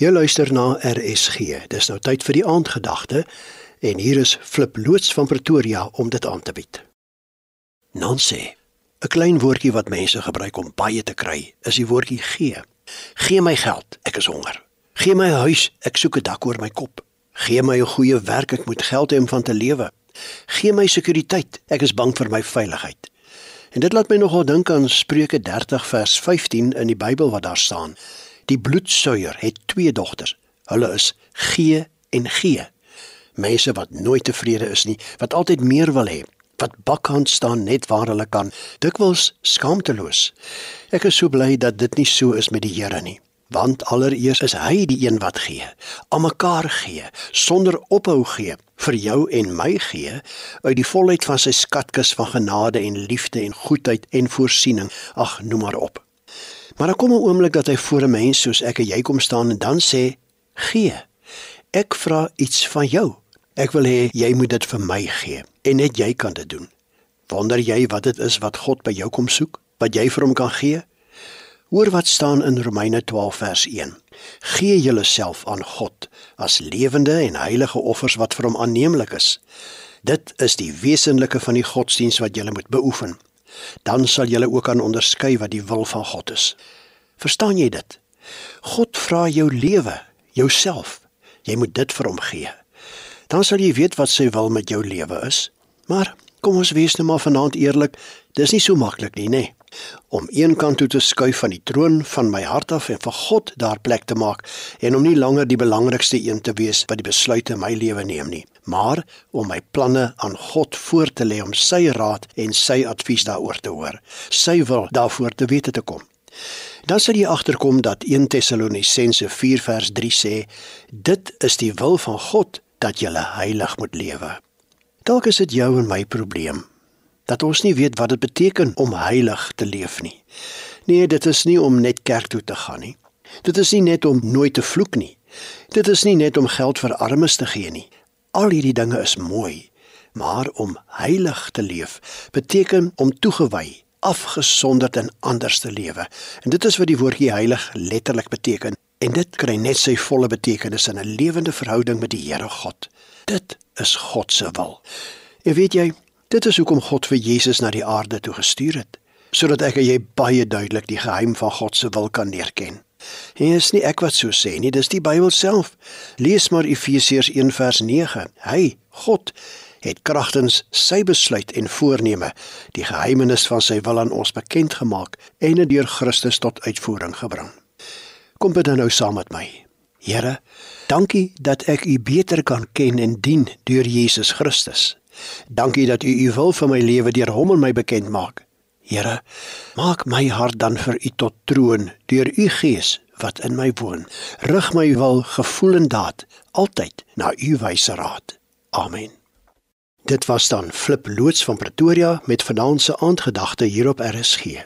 Jy luister na RSG. Dis nou tyd vir die aandgedagte en hier is Flip loods van Pretoria om dit aan te bied. Nancy, 'n klein woordjie wat mense gebruik om baie te kry, is die woordjie gee. Gee my geld, ek is honger. Gee my huis, ek soek 'n dak oor my kop. Gee my 'n goeie werk, ek moet geld hê om van te lewe. Gee my sekuriteit, ek is bang vir my veiligheid. En dit laat my nogal dink aan Spreuke 30 vers 15 in die Bybel wat daar staan. Die bloedsuier het twee dogters. Hulle is gee en gee. Mense wat nooit tevrede is nie, wat altyd meer wil hê, wat bakhand staan net waar hulle kan, dikwels skaamteloos. Ek is so bly dat dit nie so is met die Here nie, want allereers is hy die een wat gee, aan mekaar gee, sonder ophou gee, vir jou en my gee uit die volheid van sy skatkis van genade en liefde en goedheid en voorsiening. Ag, noem maar op. Maar dan kom 'n oomblik dat hy voor 'n mens soos ek en jy kom staan en dan sê: "Gee. Ek vra iets van jou. Ek wil hê jy moet dit vir my gee en net jy kan dit doen." Wonder jy wat dit is wat God by jou kom soek? Wat jy vir hom kan gee? Hoor wat staan in Romeine 12 vers 1. Gee julleself aan God as lewende en heilige offers wat vir hom aanneemlik is. Dit is die wesenlike van die godsdiens wat jy moet beoefen dan sal jy ook kan onderskei wat die wil van God is. Verstaan jy dit? God vra jou lewe, jouself. Jy moet dit vir hom gee. Dan sal jy weet wat sy wil met jou lewe is. Maar kom ons wees nou maar vanaand eerlik, dis nie so maklik nie, nê? Om een kant toe te skuif van die troon van my hart af en vir God daar plek te maak en om nie langer die belangrikste een te wees wat die besluite in my lewe neem nie maar om my planne aan God voor te lê om sy raad en sy advies daaroor te hoor. Sy wil daarvoor te wete te kom. Dan sal jy agterkom dat 1 Tessalonisense 4 vers 3 sê: Dit is die wil van God dat jy heilig moet lewe. Dalk is dit jou en my probleem dat ons nie weet wat dit beteken om heilig te leef nie. Nee, dit is nie om net kerk toe te gaan nie. Dit is nie net om nooit te vloek nie. Dit is nie net om geld vir armes te gee nie. Al hierdie dinge is mooi, maar om heilig te leef beteken om toegewy, afgesonderd en anders te lewe. En dit is wat die woordjie heilig letterlik beteken. En dit kry net sy volle betekenis in 'n lewende verhouding met die Here God. Dit is God se wil. En weet jy, dit is hoekom God vir Jesus na die aarde toe gestuur het, sodat ek en jy baie duidelik die geheim van God se wil kan leer ken. En is nie ek wat so sê nie, dis die Bybel self. Lees maar Efesiërs 1 vers 9. Hy, God, het kragtens sy besluit en voorneme die geheimenis van sy wil aan ons bekend gemaak en dit deur Christus tot uitvoering gebring. Kom bid nou saam met my. Here, dankie dat ek U beter kan ken en dien deur Jesus Christus. Dankie dat U U wil vir my lewe deur hom en my bekend maak. Here, maak my hart dan vir U tot troon deur U Gees wat in my woon. Rig my wil gevoel en daad altyd na U wyse raad. Amen. Dit was dan Flip loods van Pretoria met vanaand se aandgedagte hier op RSG.